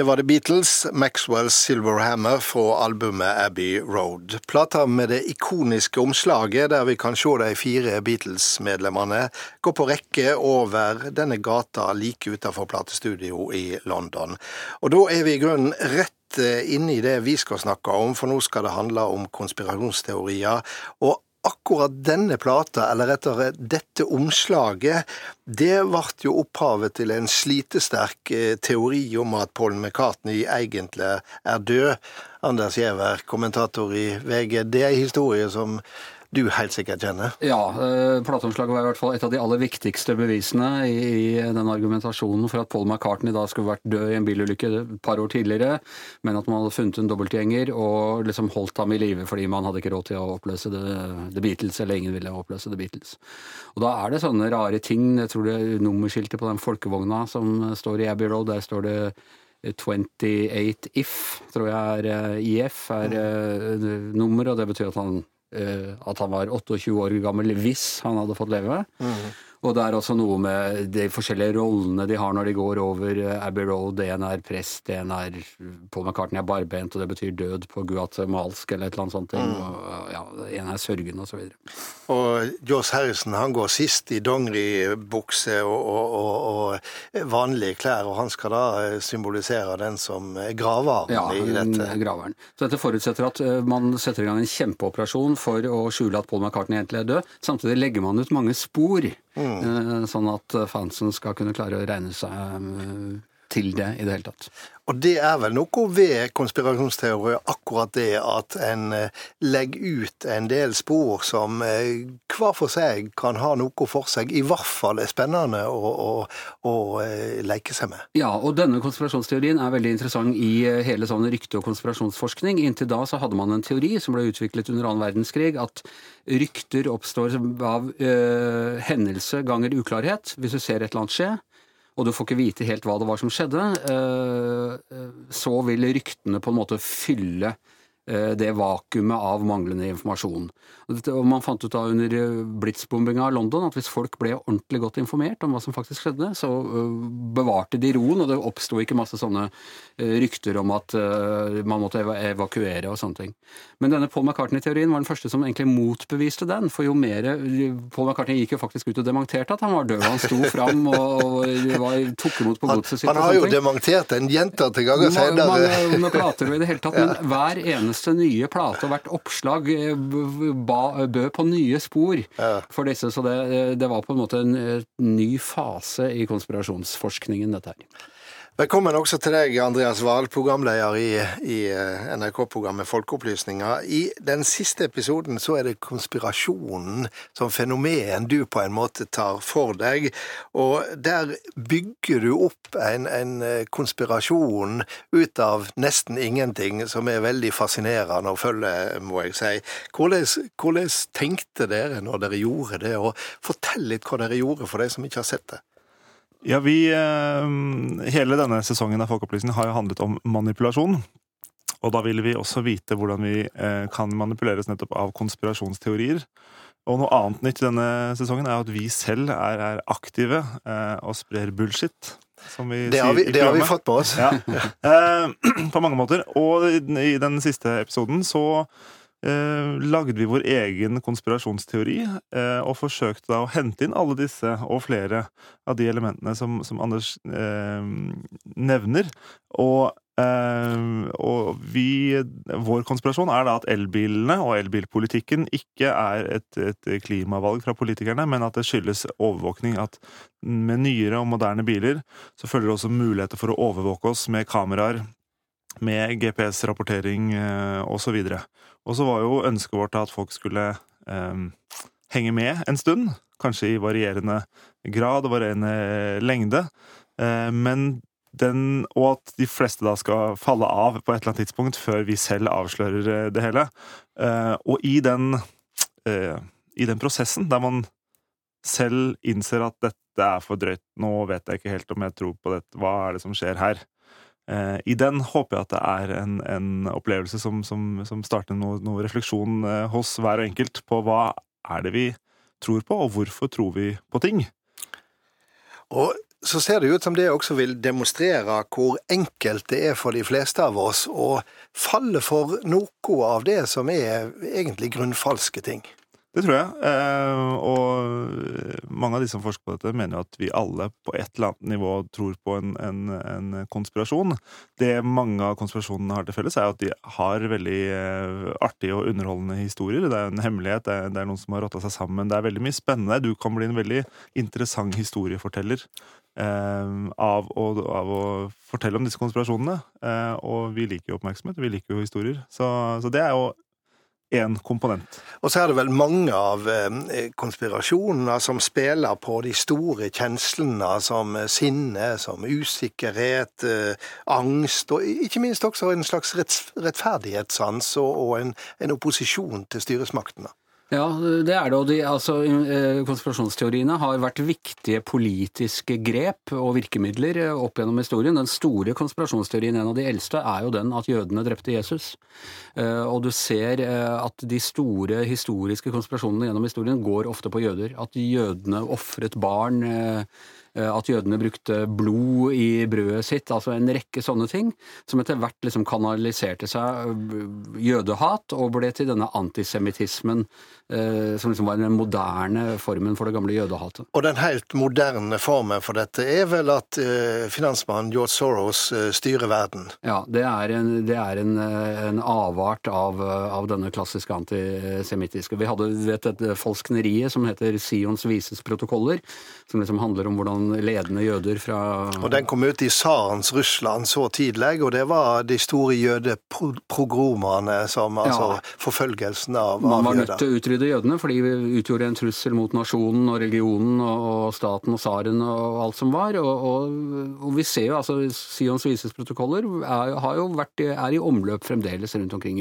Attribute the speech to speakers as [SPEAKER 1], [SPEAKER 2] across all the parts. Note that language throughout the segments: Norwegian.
[SPEAKER 1] Det var The Beatles, Maxwell's Silver Hammer fra albumet Abbey Road. Plata med det ikoniske omslaget der vi kan se de fire Beatles-medlemmene gå på rekke over denne gata like utenfor platestudio i London. Og da er vi i grunnen rett eh, inne i det vi skal snakke om, for nå skal det handle om konspirasjonsteorier. og akkurat denne plata, eller rettere dette omslaget, det ble jo opphavet til en slitesterk eh, teori om at Paul McCartney egentlig er død. Anders Giæver, kommentator i VG. Det er en historie som du helt sikkert kjenner?
[SPEAKER 2] Ja, eh, plateomslaget var i hvert fall et av de aller viktigste bevisene i, den argumentasjonen for at Paul McCartney da skulle vært død i en bilulykke et par år tidligere, men at man hadde funnet en dobbeltgjenger og liksom holdt ham i live fordi man hadde ikke råd til å oppløse The, Beatles, eller ingen ville oppløse The Beatles. Og da er det sånne rare ting. Jeg tror det er nummerskiltet på den folkevogna som står i Abbey Road, der står det 28 if, tror jeg er eh, IF, er nummer, og det betyr at han Eh, at han var 28 år gammel hvis han hadde fått leve. Mm. Og det er også noe med de forskjellige rollene de har når de går over eh, Abbey Road. En er prest, en er Paul McCartney er barbent, og det betyr død på guatemalsk eller et eller annet sånt. Mm. Og, ja, en er sørgende, så
[SPEAKER 1] Og, og Joss Harrison han går sist i dongeribukse og, og, og, vanlige klær, og han skal da eh, symbolisere den som graveren
[SPEAKER 2] ja,
[SPEAKER 1] i dette.
[SPEAKER 2] Graveren. Så dette forutsetter at eh, man setter i gang en kjempeoperasjon for å skjule at Paul McCartney egentlig er død. Samtidig legger man ut mange spor Mm. Sånn at fansen skal kunne klare å regne seg eh, til det i det hele tatt.
[SPEAKER 1] Og det er vel noe ved konspirasjonsteorier, akkurat det at en eh, legger ut en del spor som hver for seg kan ha noe for seg, i hvert fall er spennende å, å, å leke seg med.
[SPEAKER 2] Ja, og denne konspirasjonsteorien er veldig interessant i hele sånn rykte- og konspirasjonsforskning. Inntil da så hadde man en teori som ble utviklet under annen verdenskrig, at rykter oppstår av øh, hendelse ganger uklarhet. Hvis du ser et eller annet skje, og du får ikke vite helt hva det var som skjedde, øh, så vil ryktene på en måte fylle det vakuumet av manglende informasjon. Og man fant ut da under eh, blitzbombinga av London at hvis folk ble ordentlig godt informert om hva som faktisk skjedde, så eh, bevarte de roen, og det oppsto ikke masse sånne eh, rykter om at man måtte evakuere og sånne ting. Men denne Paul McCartney-teorien var den første som egentlig motbeviste den. For jo mer Paul McCartney gikk jo faktisk ut og dementerte at han var død. Han sto fram og, var, tok imot på godset
[SPEAKER 1] sitt. Han har jo dementert en gjentatte ganger senere.
[SPEAKER 2] Man plater og i det hele tatt. Men hver eneste nye plate og hvert oppslag ba bød på nye spor ja. for disse. Så det, det, var på en måte en, en ny fase i konspirasjonsforskningen, dette her.
[SPEAKER 1] Velkommen også til deg, Andreas Wahl, programleder i, i eh, NRK-programmet Folkeopplysninger. I den siste episoden så er det konspirasjonen som fenomen du på en måte tar for deg. Og der bygger du opp en, en eh, konspirasjon ut av nesten ingenting, som er veldig fascinerende å følge, må jeg si. Hvordan, hvordan tenkte dere når dere gjorde det, og fortell litt hva dere gjorde for de som ikke har sett det.
[SPEAKER 3] Ja, vi eh, Hele denne sesongen av Folkeopplysningen har jo handlet om manipulasjon. Og da vil vi også vite hvordan vi eh, kan manipuleres nettopp av konspirasjonsteorier. Og noe annet nytt i denne sesongen er at vi selv er, er aktive eh, og sprer bullshit.
[SPEAKER 1] Som vi det, har vi, det har vi fått på oss. Ja.
[SPEAKER 3] på mange måter. Og i den siste episoden så eh, lagde vi vår egen konspirasjonsteori eh, og forsøkte da å hente inn alle disse og flere av de elementene som, som Anders eh, nevner. Og, eh, og vi Vår konspirasjon er da at elbilene og elbilpolitikken ikke er et, et, klimavalg fra politikerne, men at det skyldes overvåkning. At med nyere og moderne biler så følger det også muligheter for å overvåke oss med kameraer med GPS-rapportering eh, osv. Og så var jo ønsket vårt at folk skulle eh, henge med en stund. Kanskje i varierende grad og varierende lengde. Eh, men den, og at de fleste da skal falle av på et eller annet tidspunkt før vi selv avslører eh, det hele. Eh, og i den, eh, i den prosessen der man selv innser at dette er for drøyt, nå vet jeg ikke helt om jeg tror på dette, hva er det som skjer her? Eh, I den håper jeg at det er en, en opplevelse som, som, som starter noe, noe, refleksjon eh, hos hver og enkelt på hva er det vi tror på, og hvorfor tror vi på ting?
[SPEAKER 1] Og så ser det ut som det også vil demonstrere hvor enkelt det er for de fleste av oss å falle for noe av det som er egentlig grunnfalske ting.
[SPEAKER 3] Det tror jeg. Eh, og mange av de som forsker på dette, mener jo at vi alle på et eller annet nivå tror på en, en, en konspirasjon. Det mange av konspirasjonene har til felles, er at de har veldig eh, artige og underholdende historier. Det er en hemmelighet, det er, det er noen som har rotta seg sammen. Det er veldig mye spennende. Du kan bli en veldig interessant historieforteller eh, av, å, av, å, fortelle om disse konspirasjonene. Og vi liker jo oppmerksomhet, vi liker jo historier. Så, så det er jo én komponent.
[SPEAKER 1] Og så er det vel mange av eh, konspirasjonene som spiller på de store kjenslene som sinne, som usikkerhet, eh, angst, og ikke minst også en slags rettferdighetssans og en, en opposisjon til styresmaktene.
[SPEAKER 2] Ja, det er det. Og de, altså, eh, konspirasjonsteoriene har vært viktige politiske grep og virkemidler eh, opp gjennom historien. Den store konspirasjonsteorien, en av de eldste, er jo den at jødene drepte Jesus. Eh, og du ser at de store historiske konspirasjonene gjennom historien går ofte på jøder. At jødene ofret barn at jødene brukte blod i brødet sitt, altså en rekke sånne ting, som etter hvert liksom kanaliserte seg eh, jødehat og ble til denne antisemittismen eh, som liksom var den moderne formen for det gamle jødehatet.
[SPEAKER 1] Og den helt moderne formen for dette er vel at finansmannen George Soros styrer verden?
[SPEAKER 2] Ja, det er en, det er en, en avart av, av, denne klassiske antisemittiske. Vi hadde vet, et falskneriet som heter Sions vises protokoller, som liksom handler om hvordan noen ledende jøder fra
[SPEAKER 1] Og Den kom ut i tsarens Russland så tidlig, og det var de store jødeprogromene som altså ja. forfølgelsen av,
[SPEAKER 2] Man var nødt til å utrydde jødene, for de utgjorde en trussel mot nasjonen og religionen og staten og tsaren og alt som var. Og, og, og, vi ser jo altså Sions vises protokoller er, har jo vært, er i omløp fremdeles rundt omkring,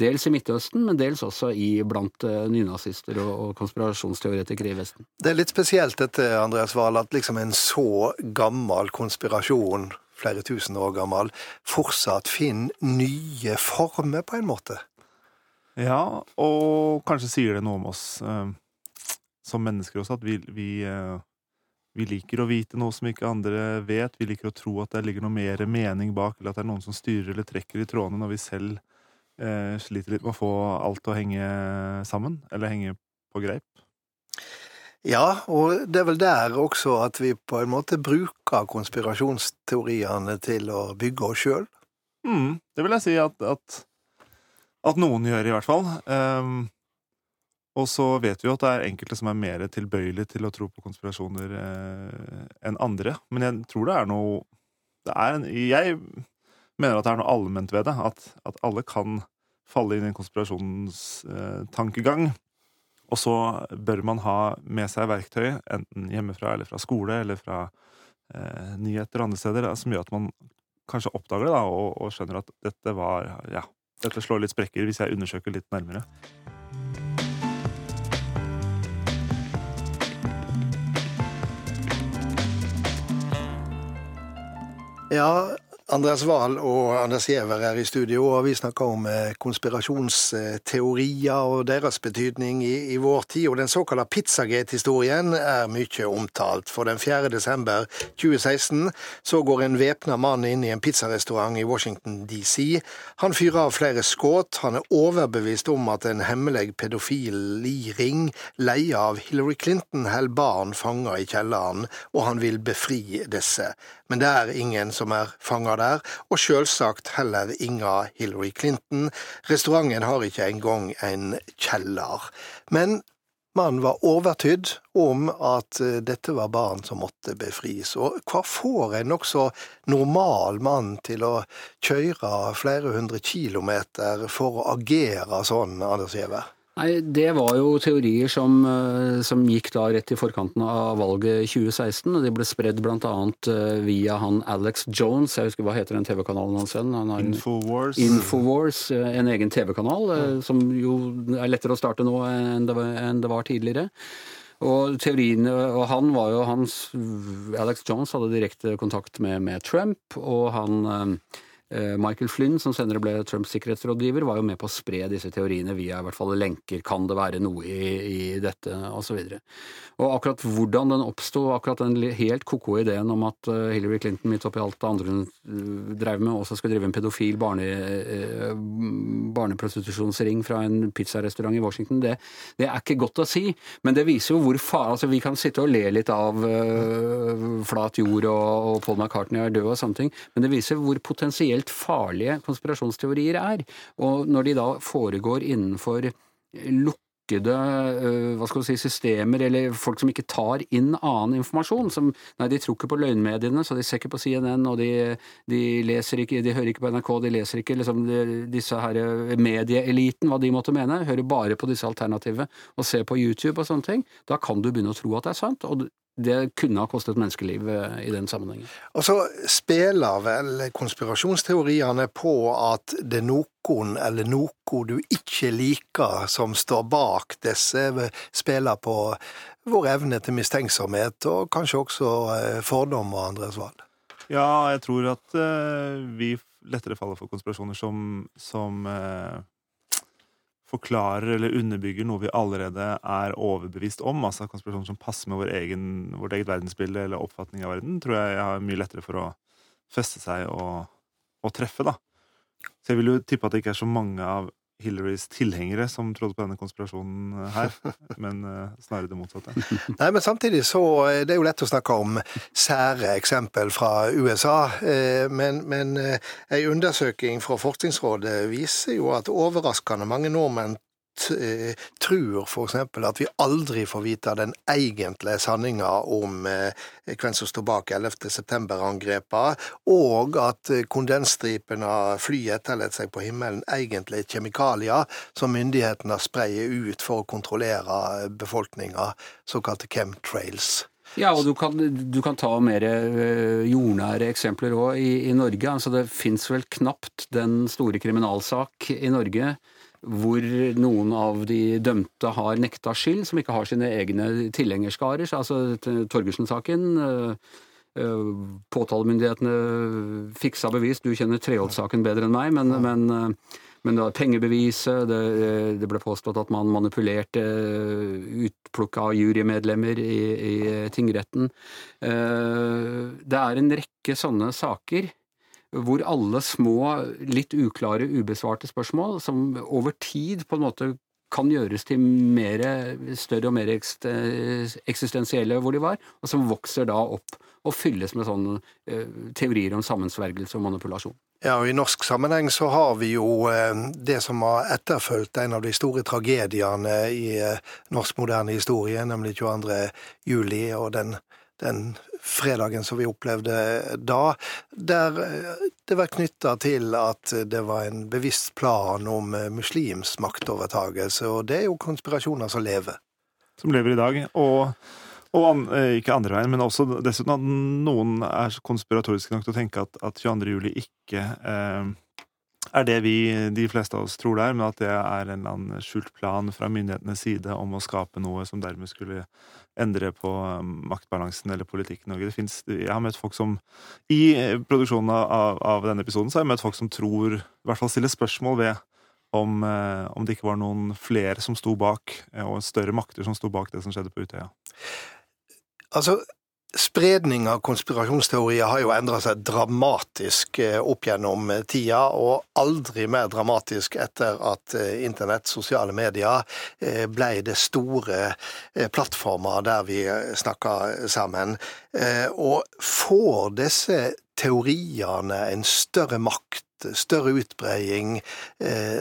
[SPEAKER 2] dels i Midtøsten, men dels også i blant uh, nynazister og, og konspirasjonsteoretikere i Vesten.
[SPEAKER 1] Det er litt spesielt dette, Andreas Wahl, at liksom en så gammel konspirasjon, flere tusen år gammel, fortsatt finner nye former, på en måte.
[SPEAKER 3] Ja, og kanskje sier det noe om oss eh, som mennesker også, at vi, vi, eh, vi, liker å vite noe som ikke andre vet. Vi liker å tro at det ligger noe mer mening bak, eller at det er noen som styrer eller trekker i trådene når vi selv eh, sliter litt med å få alt å henge sammen, eller henge på greip.
[SPEAKER 1] Ja, og det er vel der også at vi på en måte bruker konspirasjonsteoriene til å bygge oss sjøl.
[SPEAKER 3] Mm, det vil jeg si at, at, at, noen gjør, i hvert fall. Um, og så vet vi jo at det er enkelte som er mer tilbøyelige til å tro på konspirasjoner uh, enn andre. Men jeg tror det er noe det er en, Jeg mener at det er noe allment ved det. At, at alle kan falle inn i en konspirasjonstankegang. Eh, og så bør man ha med seg verktøy, enten hjemmefra eller fra skole eller fra eh, nyheter og andre steder, som gjør at man kanskje oppdager det da, og, og, skjønner at dette var Ja, dette slår litt sprekker hvis jeg undersøker litt nærmere.
[SPEAKER 1] Ja, Andreas Wahl og Anders Giæver er i studio, og vi snakker om eh, konspirasjonsteorier og deres betydning i, i vår tid. Og den såkalte Pizzagate-historien er mye omtalt. For den 4. desember 2016 så går en væpna mann inn i en pizzarestaurant i Washington DC. Han fyrer av flere skudd. Han er overbevist om at en hemmelig pedofil i ring, leia av Hillary Clinton holder barn fanga i kjelleren, og han vil befri disse. Men det er ingen som er fanga der, og selvsagt heller inga Hillary Clinton. Restauranten har ikke engang en kjeller. Men mannen var overtydd om at eh, dette var barn som måtte befris. Og hva får en nokså normal mann til å kjøre flere hundre kilometer for å agere sånn, Anders Giæver?
[SPEAKER 2] Nei, Det var jo teorier som, eh, som, gikk da rett i forkanten av valget 2016. og De ble spredd bl.a. Eh, via han Alex Jones, jeg husker hva heter den TV-kanalen hans igjen?
[SPEAKER 3] Infowars.
[SPEAKER 2] Infowars, eh, En egen TV-kanal, ja. som jo er lettere å starte nå enn det var, enn det var tidligere. Og teoriene, og han var jo hans Alex Jones hadde direkte kontakt med, med Trump, og han Michael Flynn, som senere ble Trumps sikkerhetsrådgiver, var jo med på å spre disse teoriene via i hvert fall lenker. Kan det være noe i, i dette, osv. Og, og akkurat hvordan den oppsto, akkurat den helt ko-ko ideen om at eh, Hillary Clinton midt oppi alt det andre hun eh, drev med, også skulle drive en pedofil barne, barneprostitusjonsring fra en pizzarestaurant i Washington, det, det, er ikke godt å si. Men det viser jo hvor far... Altså, vi kan sitte og le litt av uh, flat jord og, og Paul McCartney er død og sånne ting, men det viser hvor potensielt potensielt farlige konspirasjonsteorier er. Og når de da foregår innenfor lukkede øh, hva skal du si, systemer, eller folk som ikke tar inn annen informasjon. Som, nei, de tror ikke på løgnmediene, så de ser ikke på CNN, og de, de leser ikke, de hører ikke på NRK, de leser ikke liksom, de, disse her øh, medieeliten, hva de måtte mene. Hører bare på disse alternativene og ser på YouTube og sånne ting. Da kan du begynne å tro at det er sant. og det kunne ha kostet menneskeliv eh, i den sammenhengen.
[SPEAKER 1] Og så spiller vel konspirasjonsteoriene på at det er noen eller noe du ikke liker som står bak disse, spiller på vår evne til mistenksomhet, og kanskje også eh, fordom og andres valg.
[SPEAKER 3] Ja, jeg tror at uh, vi lettere faller for konspirasjoner som, som forklarer eller underbygger noe vi allerede er overbevist om, altså konspirasjoner som passer med vår egen, vårt eget verdensbilde eller oppfatning av verden, tror jeg har mye lettere for å feste seg og, og treffe, da. Så jeg vil jo tippe at det ikke er så mange av Hillarys tilhengere som trodde på denne konspirasjonen her, men uh, snarere det motsatte.
[SPEAKER 1] Nei, men samtidig så er Det er jo lett å snakke om sære eksempel fra USA, eh, men, men ei undersøking fra Forskningsrådet viser jo at overraskende mange nordmenn eh, tror f.eks. at vi aldri får vite den egentlige sanninga om eh, hvem som står bak 11. september-angrepene, og at eh, kondensstripene flyet etterlater seg på himmelen egentlig er kjemikalier som myndighetene spreier ut for å kontrollere befolkninga, såkalte chemtrails.
[SPEAKER 2] Ja, og du kan, du kan ta mer eh, jordnære eksempler òg i, i, Norge. Altså, det fins vel knapt den store kriminalsak i Norge hvor noen av de dømte har nekta skyld, som ikke har sine egne tilhengerskarer. Altså Torgersen-saken. Øh, øh, påtalemyndighetene fiksa bevis. Du kjenner Treholt-saken bedre enn meg, men, men, øh, men det var pengebeviset, det, det, ble påstått at man manipulerte utplukka jurymedlemmer i, i tingretten. Det er en rekke sånne saker hvor alle små, litt uklare, ubesvarte spørsmål, som over tid på en måte kan gjøres til mer, større og mer eksistensielle hvor de var, og som vokser da opp og fylles med sånne eh, teorier om sammensvergelse og manipulasjon.
[SPEAKER 1] Ja, og I norsk sammenheng så har vi jo eh, det som har etterfulgt en av de store tragediene i eh, norsk moderne historie, nemlig 22. juli og den, den fredagen som vi opplevde da, der eh, det var knytta til at det var en bevisst plan om eh, muslims maktovertagelse, og det er jo konspirasjoner som lever.
[SPEAKER 3] Som lever i dag. og og an, eh, ikke andre veien, men også dessuten at noen er konspiratoriske nok til å tenke at, at 22. juli ikke eh, er det vi, de fleste av oss tror det er, men at det er en eller annen skjult plan fra myndighetenes side om å skape noe som dermed skulle endre på um, maktbalansen eller politikken. Det finnes, jeg har møtt folk som I produksjonen av, av, denne episoden så har jeg møtt folk som tror, i hvert fall stiller spørsmål ved om, eh, om det ikke var noen flere som sto bak, eh, og større makter som sto bak det som skjedde på Utøya.
[SPEAKER 1] Altså, Spredning av konspirasjonsteorier har jo endra seg dramatisk eh, opp gjennom eh, tida, og aldri mer dramatisk etter at eh, internett, sosiale medier, ble det store plattformer der vi snakker sammen. Og får disse teoriene en større makt, større utbreding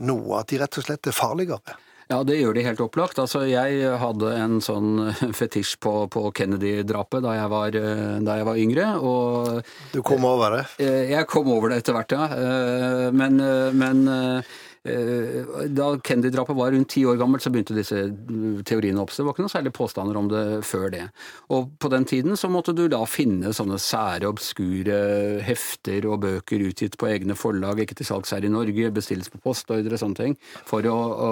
[SPEAKER 1] nå, at de rett og slett er farligere?
[SPEAKER 2] Ja, det gjør de helt opplagt. Altså, jeg hadde en sånn fetisj på, på Kennedy-drapet da, da, jeg var yngre. Og
[SPEAKER 1] Du kom over det?
[SPEAKER 2] Eh, jeg kom over det etter hvert, ja. Eh, men, eh, men Eh, da Kennedy-drapet var rundt ti år gammelt, så begynte disse teoriene å oppstå. Det var ikke noen særlig påstander om det før det. Og på den tiden så måtte du da finne sånne sære, obskure hefter og bøker utgitt på egne forlag, ikke til salgs her i Norge, bestilles på postordre og sånne ting, for å, å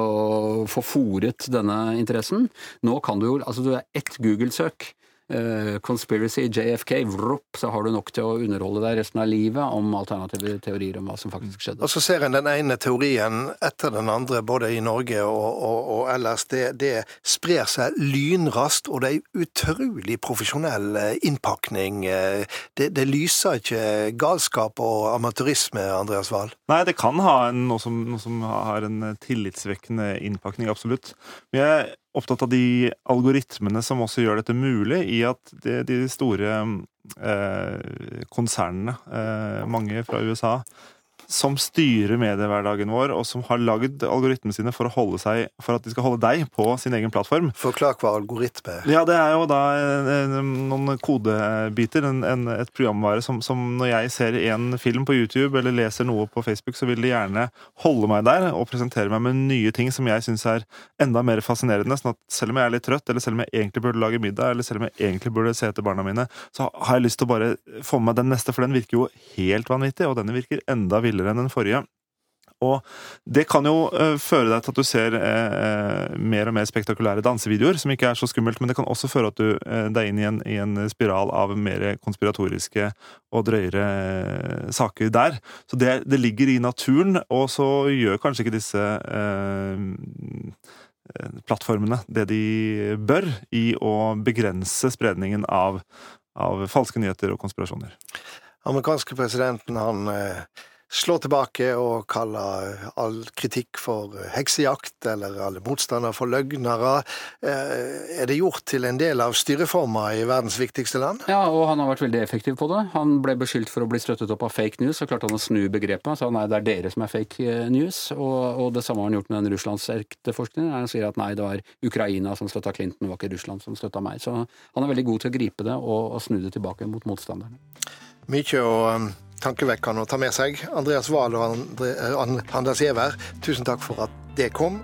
[SPEAKER 2] få fòret denne interessen. Nå kan du jo Altså, du er ett Google-søk uh, conspiracy, JFK, vropp, så har du nok til å underholde deg resten av livet om alternative teorier om hva som faktisk skjedde.
[SPEAKER 1] Og så ser en den ene teorien etter den andre, både i Norge og, og, og ellers. Det, det, sprer seg lynraskt, og det er utrolig profesjonell eh, innpakning. Eh, det, det lyser ikke galskap og amatørisme, Andreas Wahl?
[SPEAKER 3] Nei, det kan ha en, noe, som, noe som har en tillitsvekkende innpakning, absolutt. Men jeg opptatt av de algoritmene som også gjør dette mulig, i at de, de store eh, konsernene, eh, mange fra USA, som styrer mediehverdagen vår, og som har lagd algoritmene sine for, seg, for, at de skal holde deg på sin egen plattform.
[SPEAKER 1] Forklar hva algoritme er.
[SPEAKER 3] Ja, Det er jo da noen kodebiter, en, en, et programvare som, som, når jeg ser en film på YouTube eller leser noe på Facebook, så vil de gjerne holde meg der og presentere meg med nye ting som jeg syns er enda mer fascinerende. sånn at selv om jeg er litt trøtt, eller selv om jeg egentlig burde lage middag, eller selv om jeg egentlig burde se etter barna mine, så har jeg lyst til å bare få med meg den neste, for den virker jo helt vanvittig, og denne virker enda villere villere enn den forrige. Og det kan jo uh, føre deg til at du ser uh, mer og mer spektakulære dansevideoer, som ikke er så skummelt, men det kan også føre at du, deg inn i en, i en, spiral av mer konspiratoriske og drøyere saker der. Så det, det, ligger i naturen, og så gjør kanskje ikke disse plattformene det de bør i å begrense spredningen av, av falske nyheter og konspirasjoner.
[SPEAKER 1] Amerikanske presidenten han slår tilbake og kaller all kritikk for heksejakt, eller alle motstandere for løgnere. Eh, er det gjort til en del av styreforma i verdens viktigste land?
[SPEAKER 2] Ja, og han har vært veldig effektiv på det. Han ble beskyldt for å bli støttet opp av fake news, og klarte han å snu begrepet. Så nei, det er dere som er fake eh, news. Og, og det samme har han gjort med den russlandsetterforskningen. Han sier at nei, det var Ukraina som støtta Clinton, det var ikke Russland som støtta meg. Så han er veldig god til å gripe det og, og snu det tilbake mot motstanderne.
[SPEAKER 1] Mykje å um, tankevekkende å ta med seg. Andreas Wahl og Andre, Anders Giæver, tusen takk for at det kom.